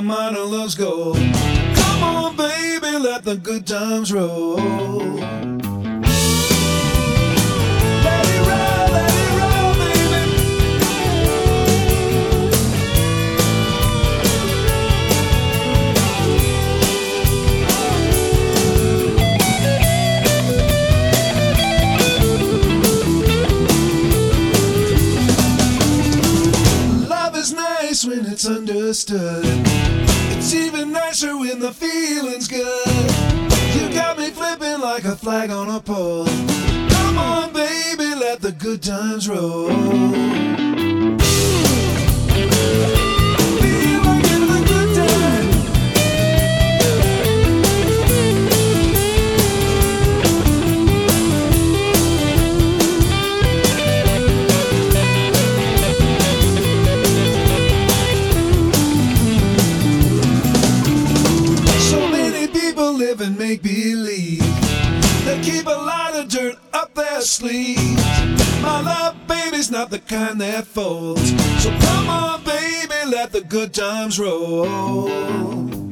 Baby, like a miner loves gold. Come on, baby, let the good times roll. Understood. It's even nicer when the feeling's good. You got me flipping like a flag on a pole. Come on, baby, let the good times roll. Make believe. They keep a lot of dirt up their sleeves. My love, baby's not the kind that folds. So come on, baby, let the good times roll.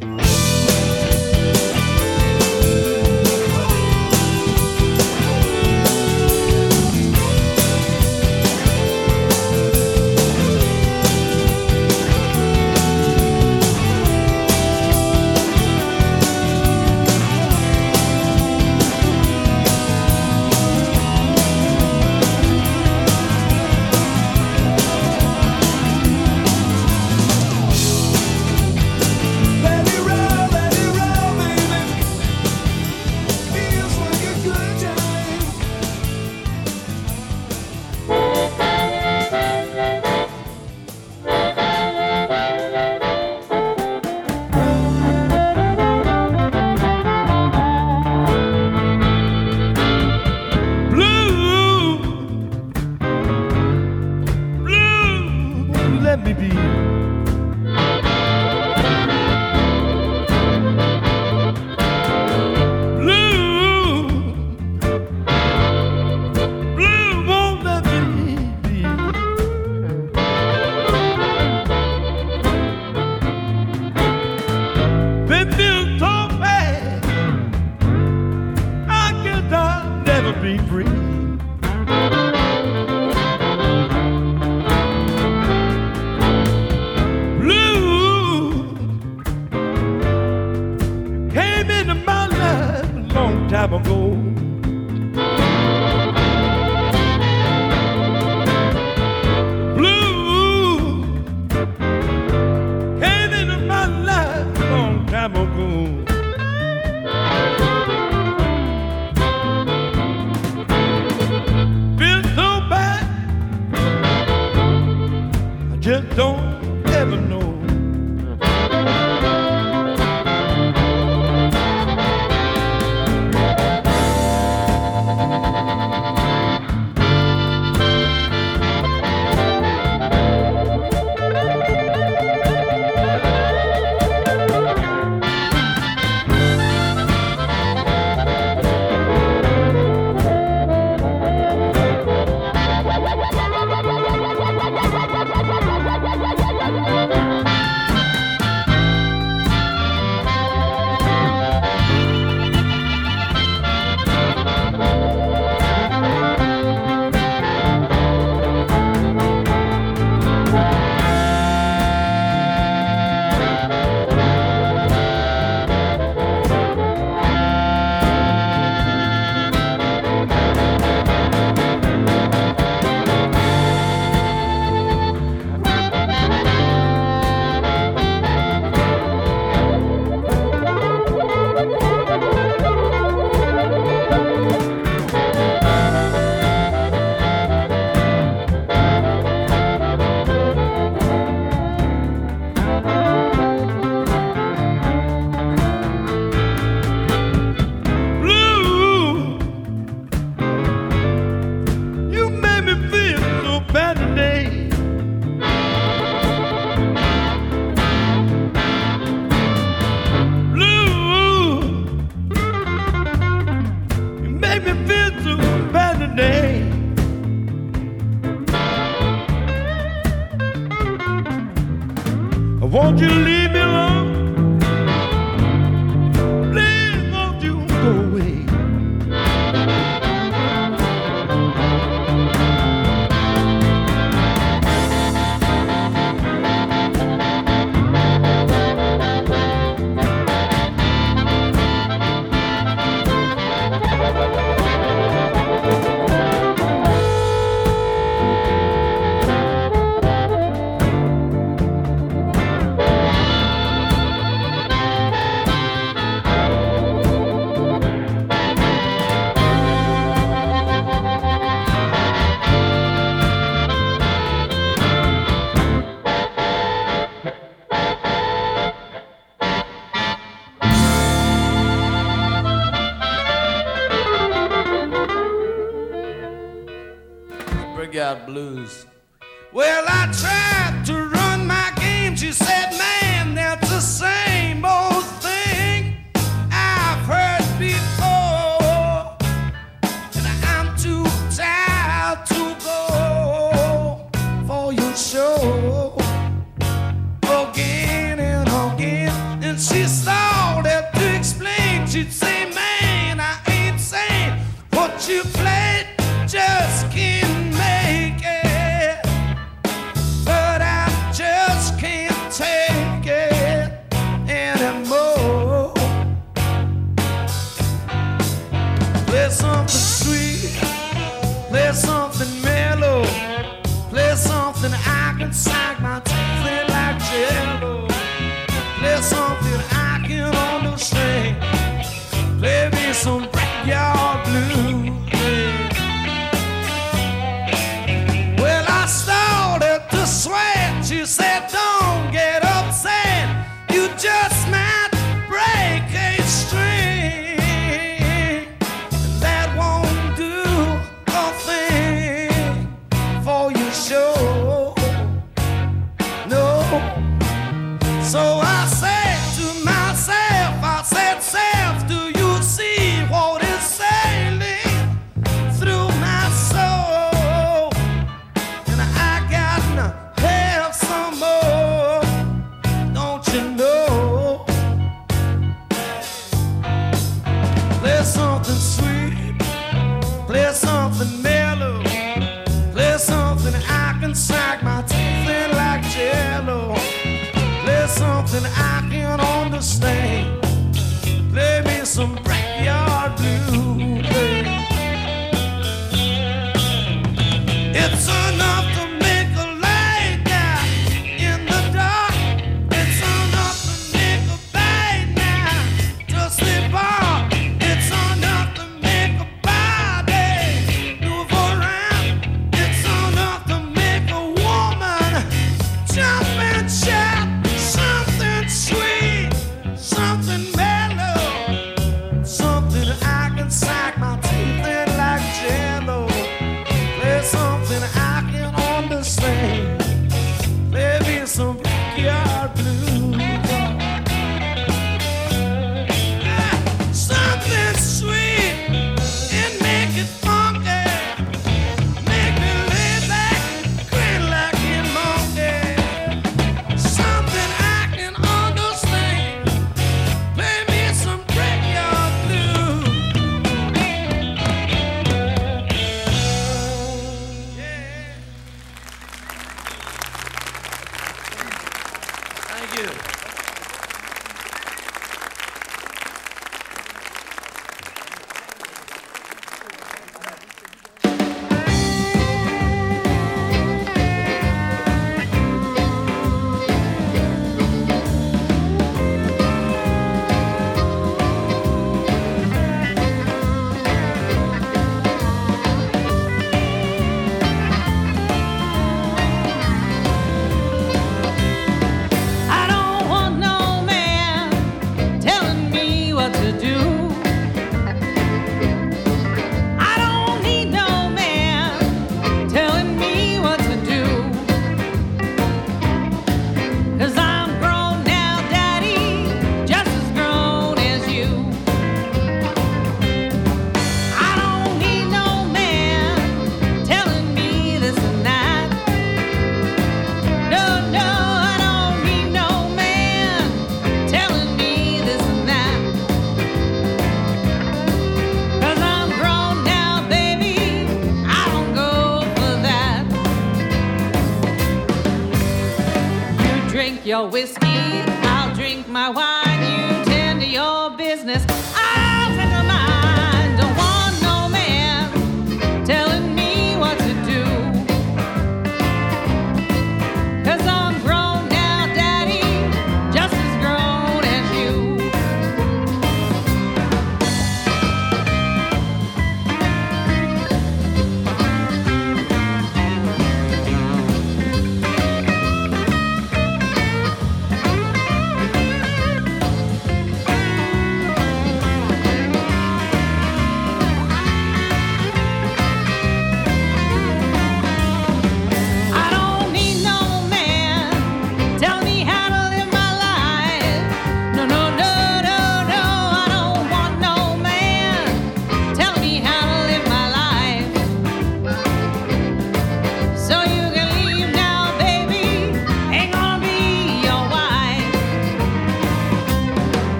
always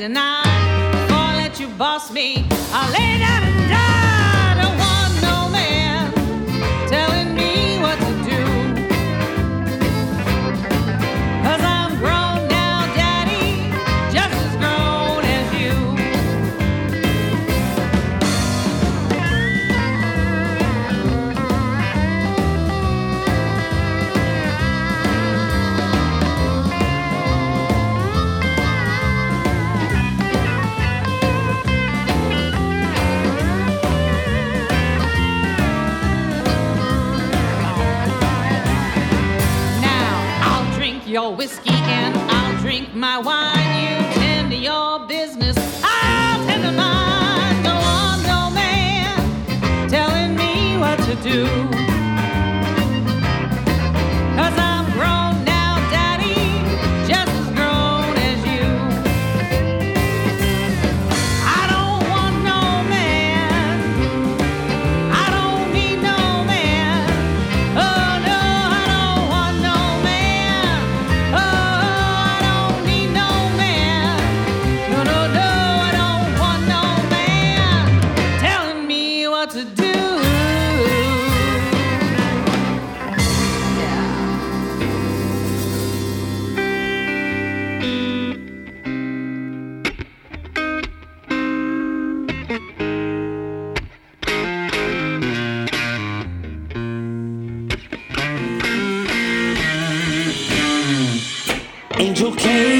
deny. Won't let you boss me. I'll lay down. Hey.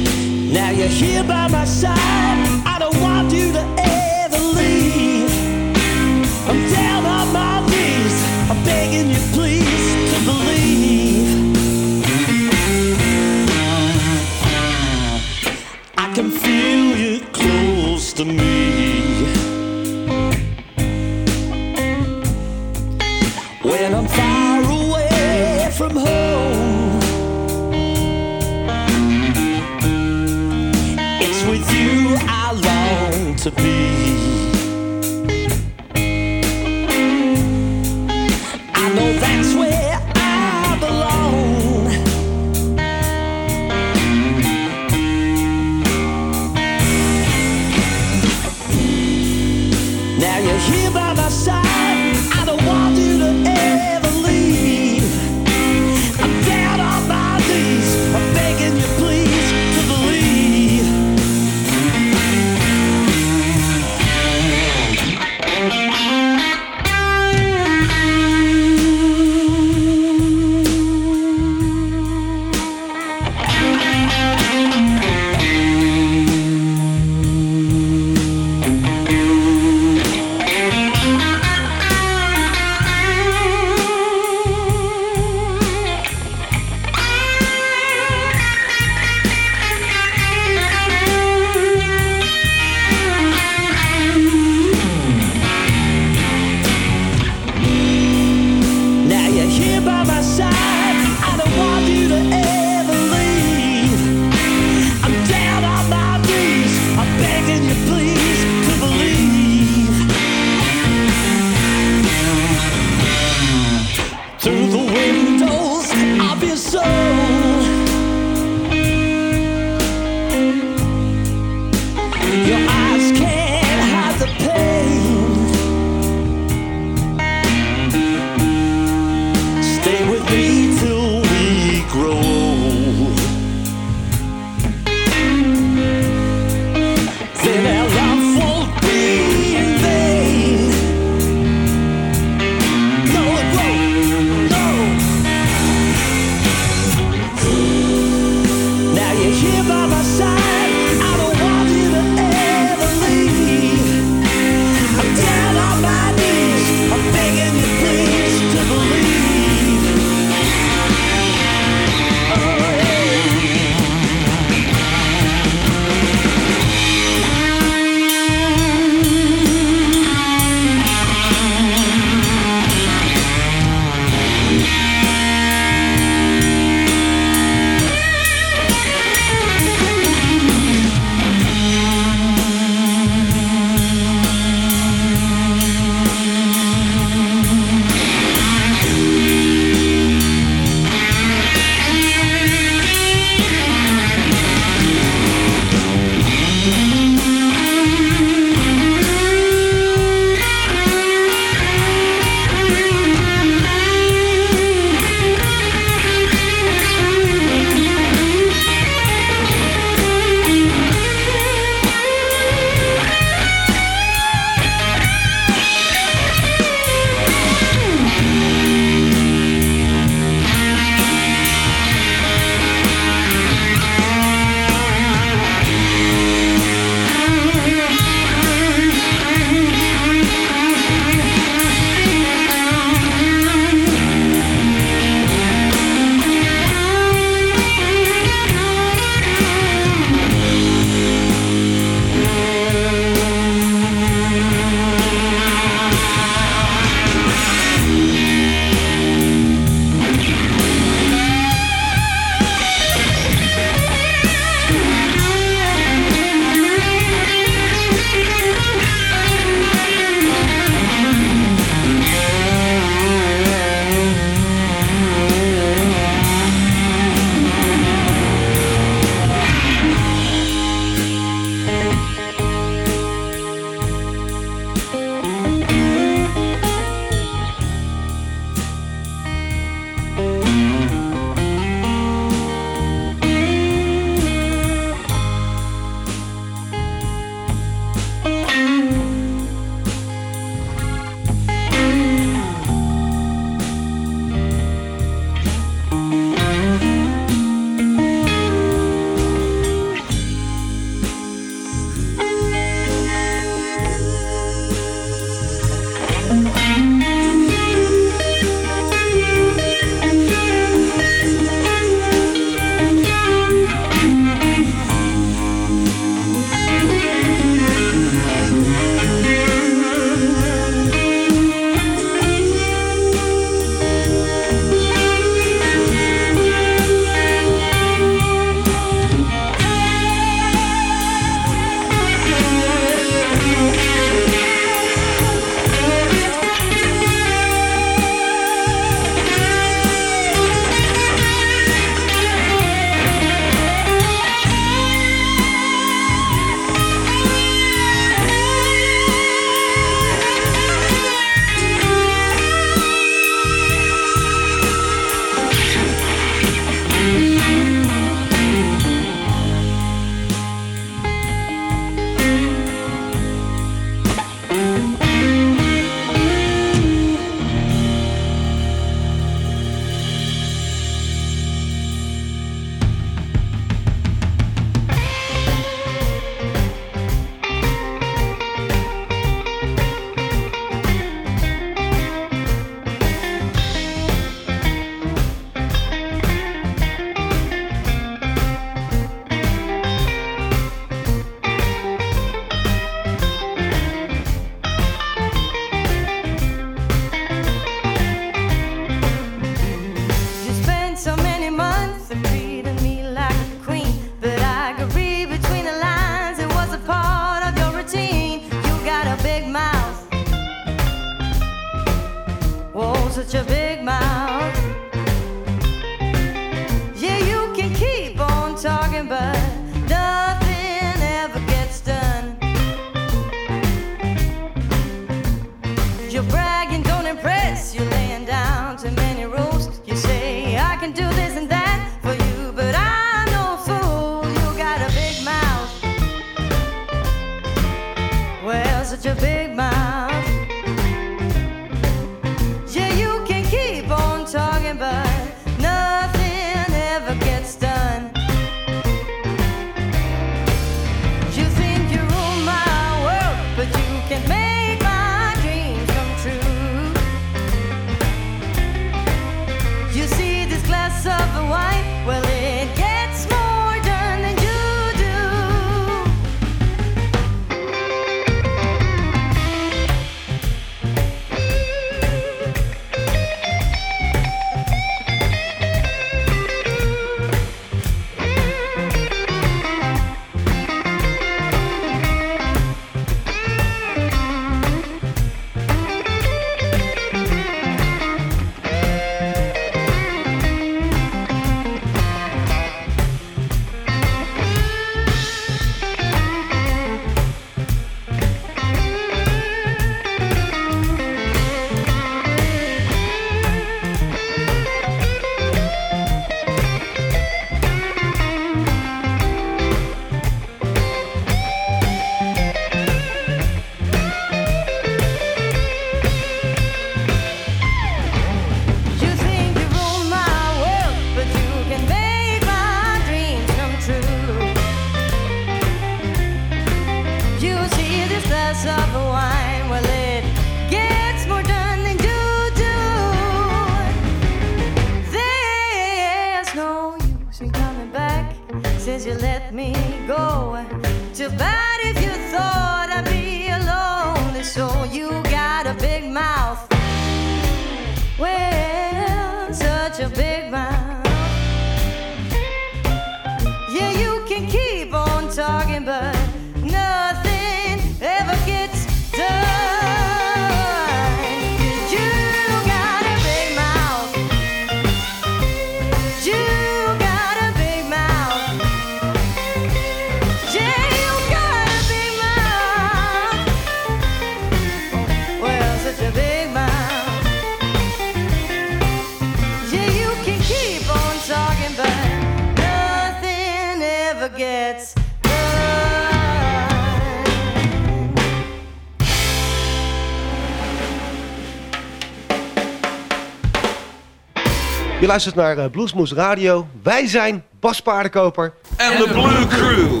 luistert naar eh, Bluesmoes Radio. Wij zijn Bas Paardenkoper. En de Blue Crew.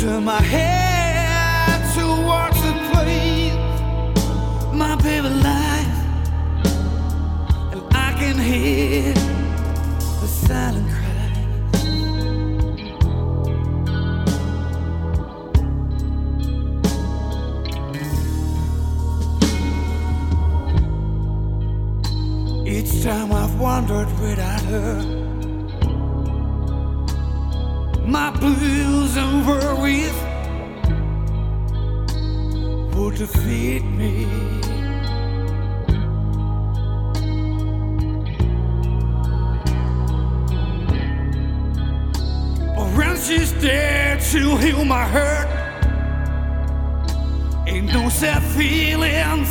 Turn my head towards the place my baby lies, and I can hear the silent cry. Each time I've wandered without her, my blues and worries would defeat me. But she's there to heal my hurt, ain't no sad feelings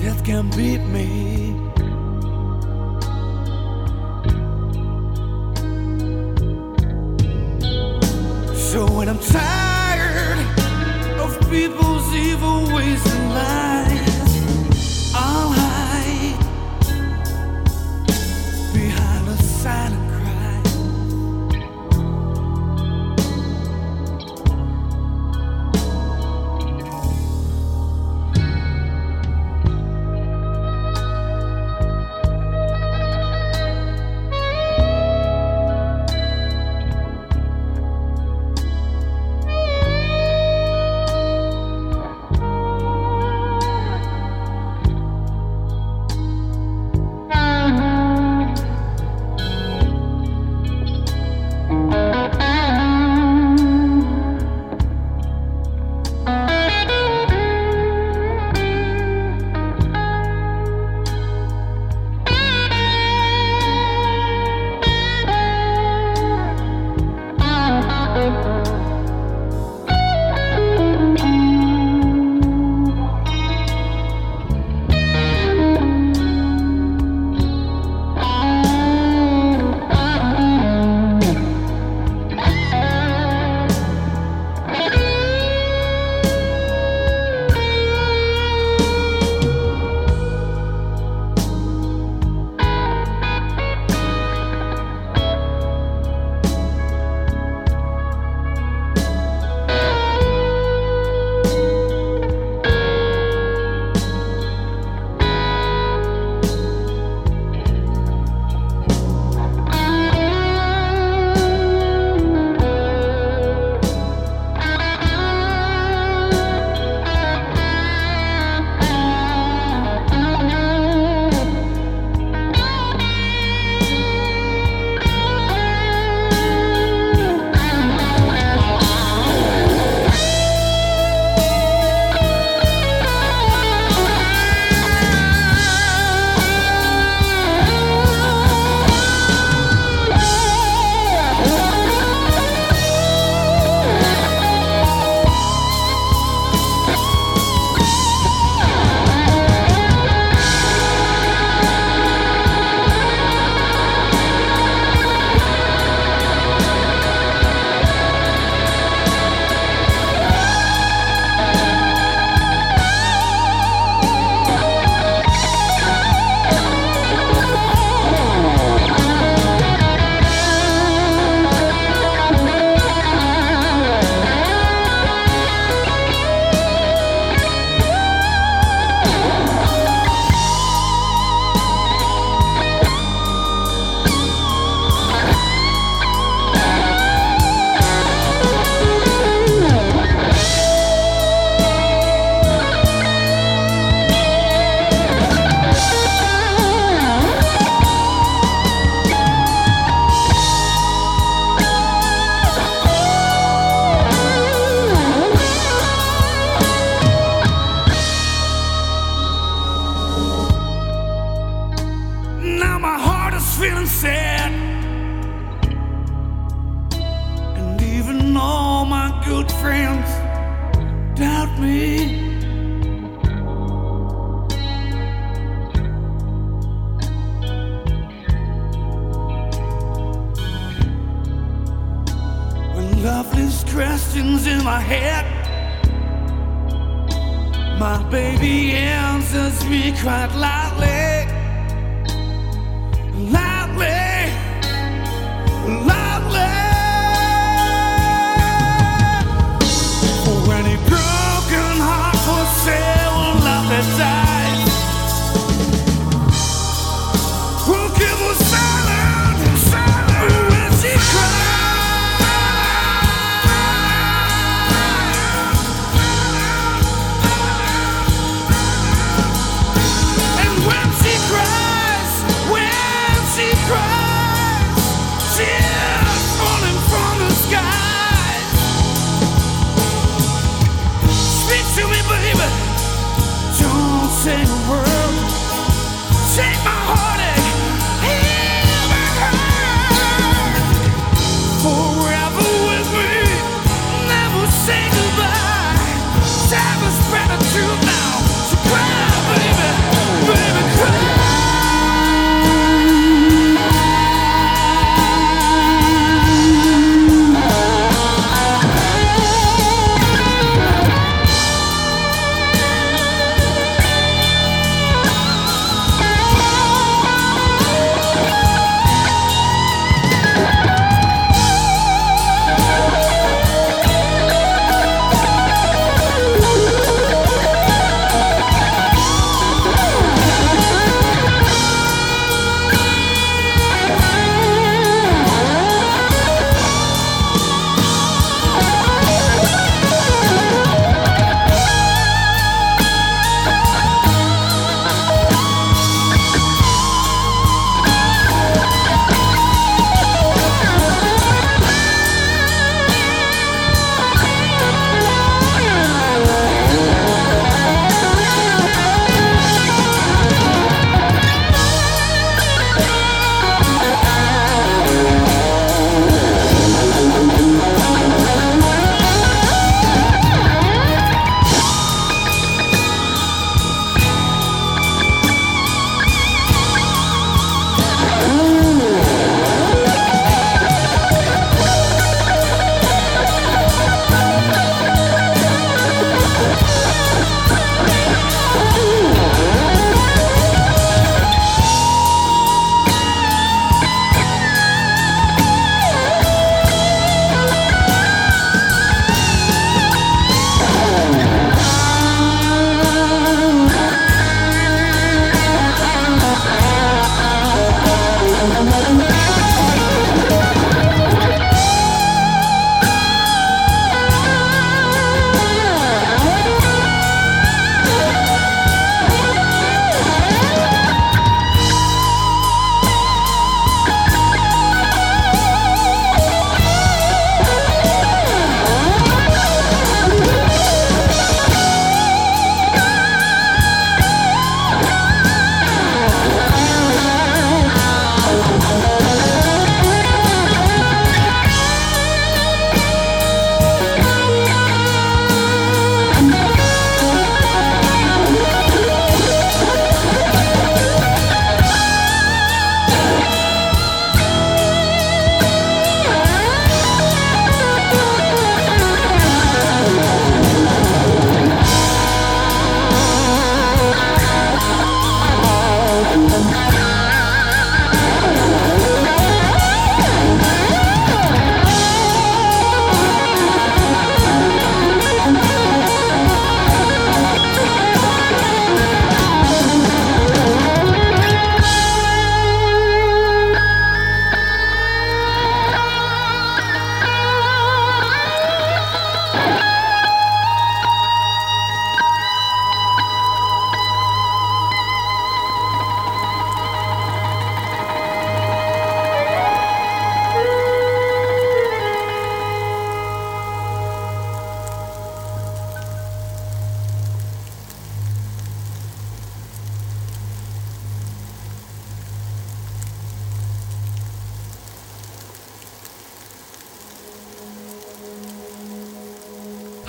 that can beat me. So when I'm tired of people's evil ways and lies,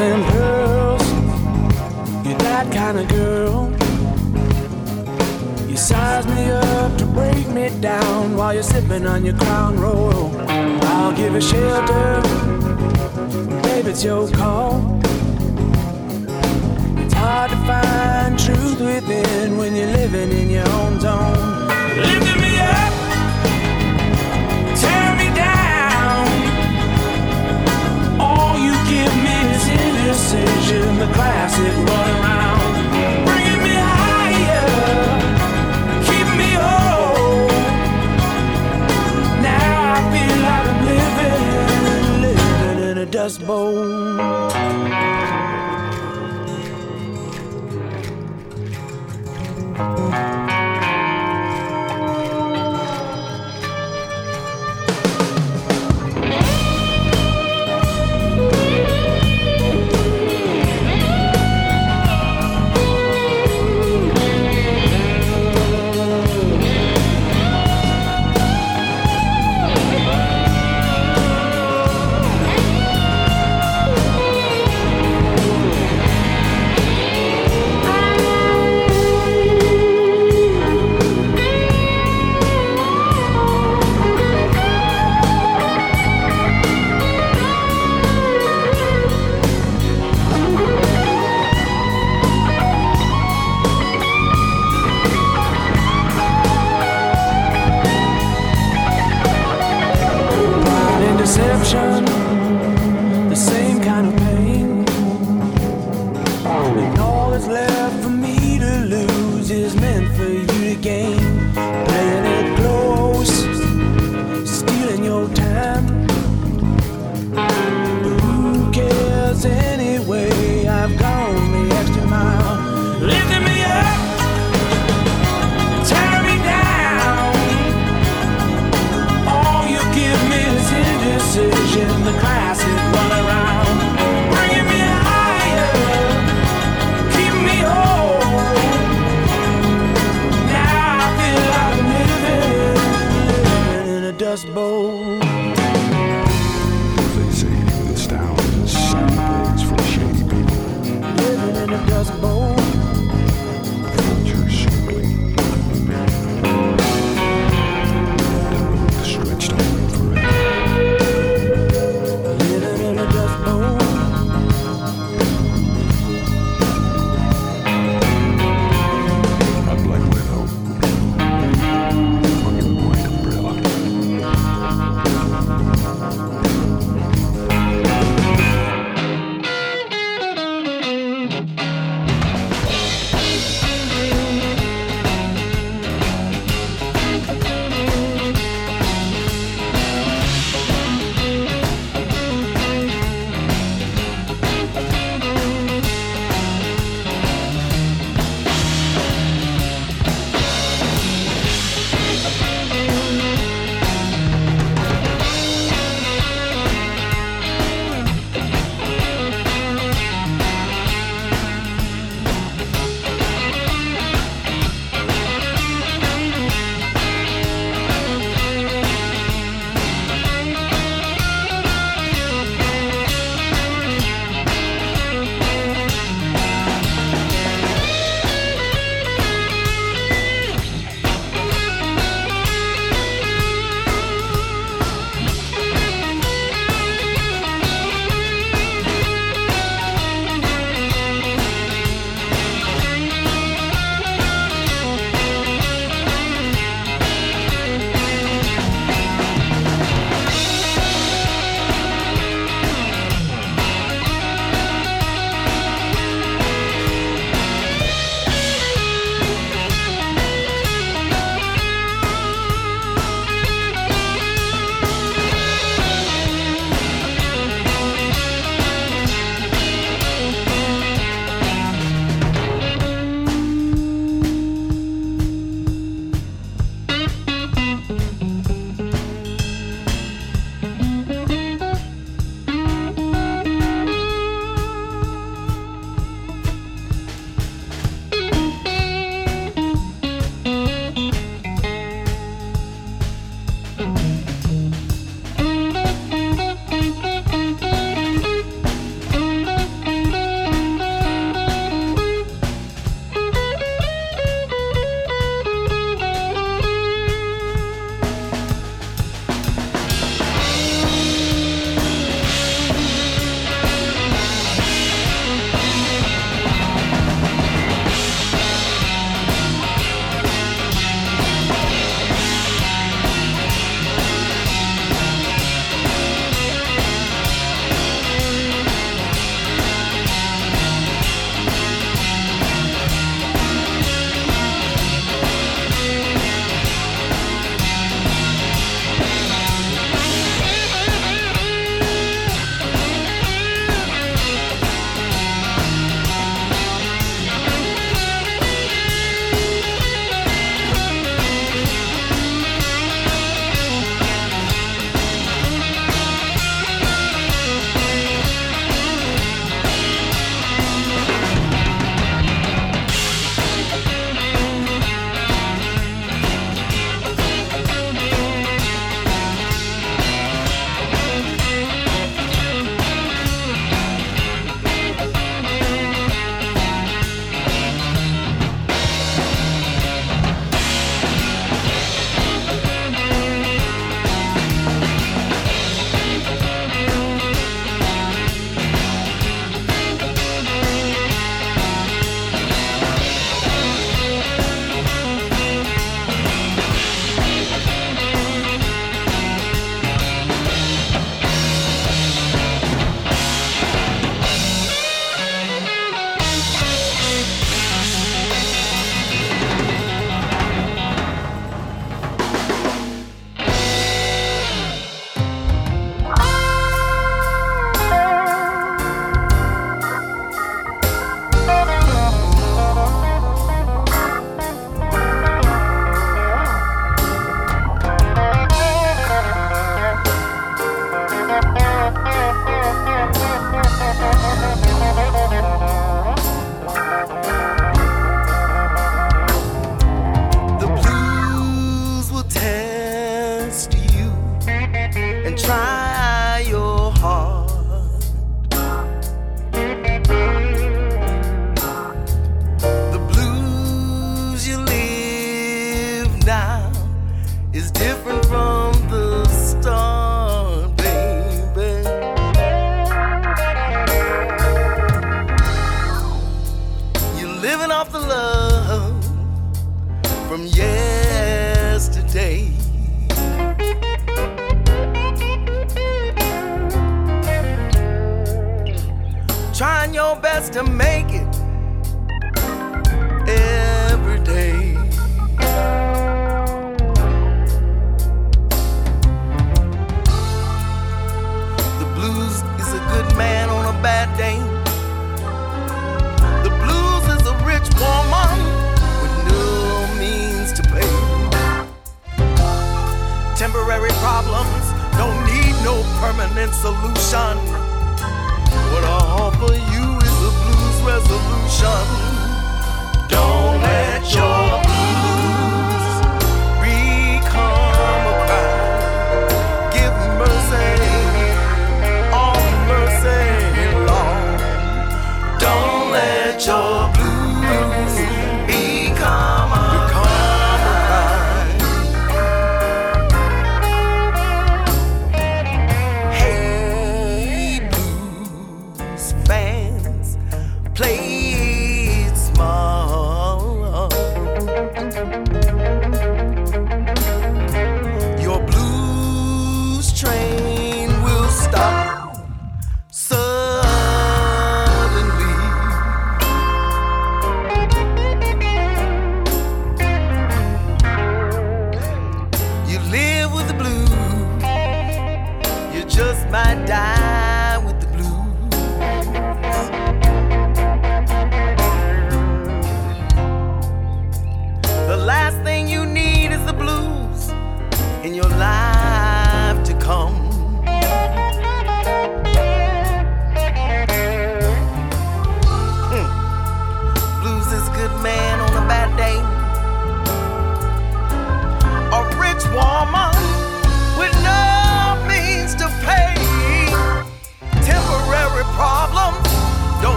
And pearls, you're that kind of girl. You size me up to break me down while you're sipping on your crown royal. I'll give you shelter, babe, it's your call. It's hard to find truth within when you're living in your own zone. Indecision, the classic run around. Bringing me higher, keep me whole. Now I feel like I'm living, living in a dust bowl.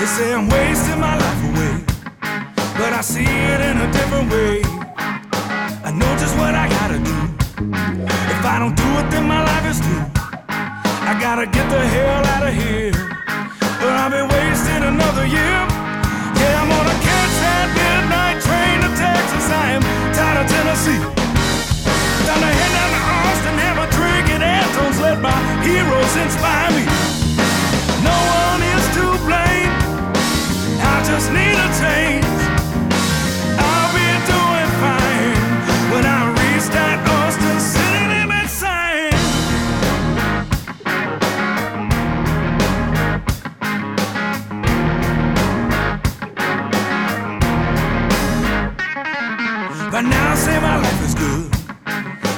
They say I'm wasting my life away, but I see it in a different way. I know just what I gotta do. If I don't do it, then my life is through. I gotta get the hell out of here, or I'll be wasting another year. Yeah, I'm gonna catch that midnight train to Texas. I am tired of Tennessee. Down to head down to Austin, have a drink at Antone's. Let my heroes inspire me. But now I say my life is good,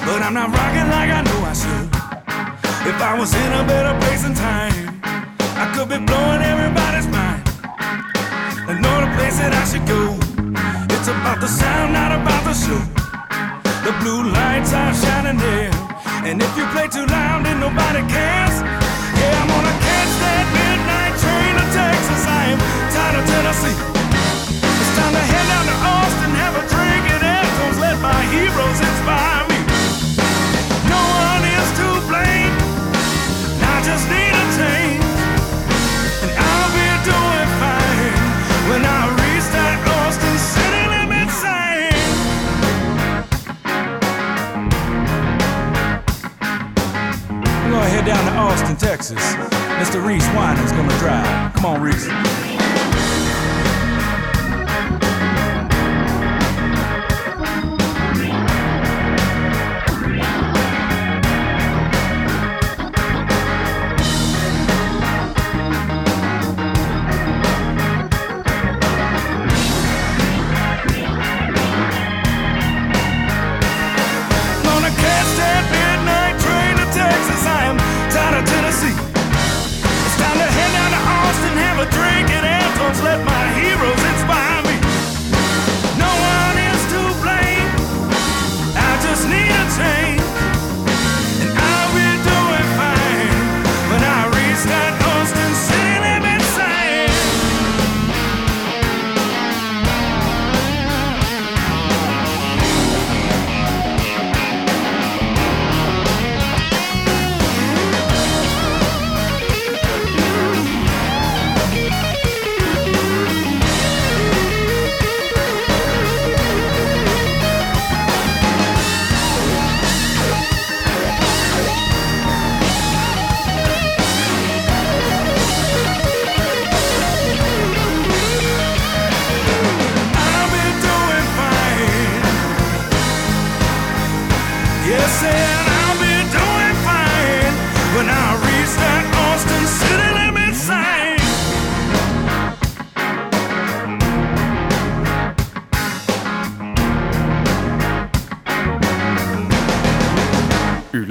but I'm not rocking like I know I should. If I was in a better place and time, I could be blowing everybody's mind. Place that I should go. It's about the sound, not about the show. The blue lights are shining there. And if you play too loud, then nobody cares. Yeah, I'm gonna catch that midnight train to Texas. I am tired of Tennessee. It's time to head down to Austin, have a drink at Antone's. Let my heroes inspire me. No one is to blame. I just need Texas. Mr. Reese Wynans' gonna drive. Come on, Reese.